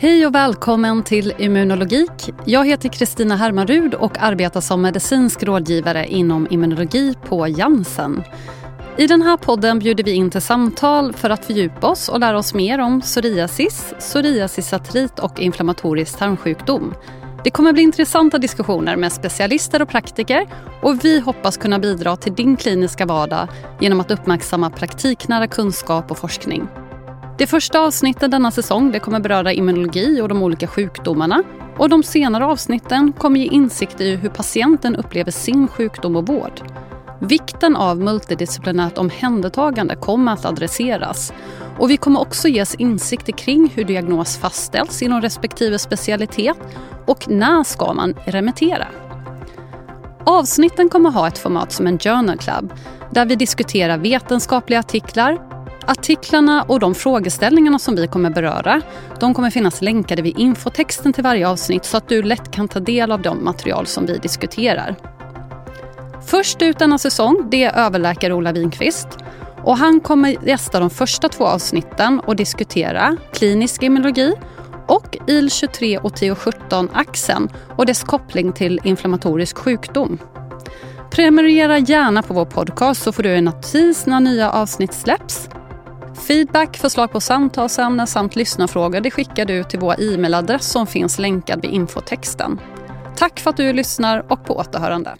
Hej och välkommen till Immunologik. Jag heter Kristina Hermarud och arbetar som medicinsk rådgivare inom immunologi på Janssen. I den här podden bjuder vi in till samtal för att fördjupa oss och lära oss mer om psoriasis, psoriasisartrit och inflammatorisk tarmsjukdom. Det kommer bli intressanta diskussioner med specialister och praktiker och vi hoppas kunna bidra till din kliniska vardag genom att uppmärksamma praktiknära kunskap och forskning. Det första avsnittet denna säsong det kommer beröra immunologi och de olika sjukdomarna. Och de senare avsnitten kommer ge insikt i hur patienten upplever sin sjukdom och vård. Vikten av multidisciplinärt omhändertagande kommer att adresseras. Och vi kommer också ges insikter kring hur diagnos fastställs inom respektive specialitet och när ska man remittera. Avsnitten kommer ha ett format som en journal club där vi diskuterar vetenskapliga artiklar, Artiklarna och de frågeställningarna som vi kommer beröra de kommer finnas länkade vid infotexten till varje avsnitt så att du lätt kan ta del av de material som vi diskuterar. Först ut denna säsong det är överläkare Ola Winqvist. Och han kommer gästa de första två avsnitten och diskutera klinisk immunologi och IL-23 och TO17-axeln och dess koppling till inflammatorisk sjukdom. Prenumerera gärna på vår podcast så får du en notis när nya avsnitt släpps. Feedback, förslag på samtalsämnen samt lyssnarfrågor det skickar du till vår e-mailadress som finns länkad vid infotexten. Tack för att du lyssnar och på återhörande.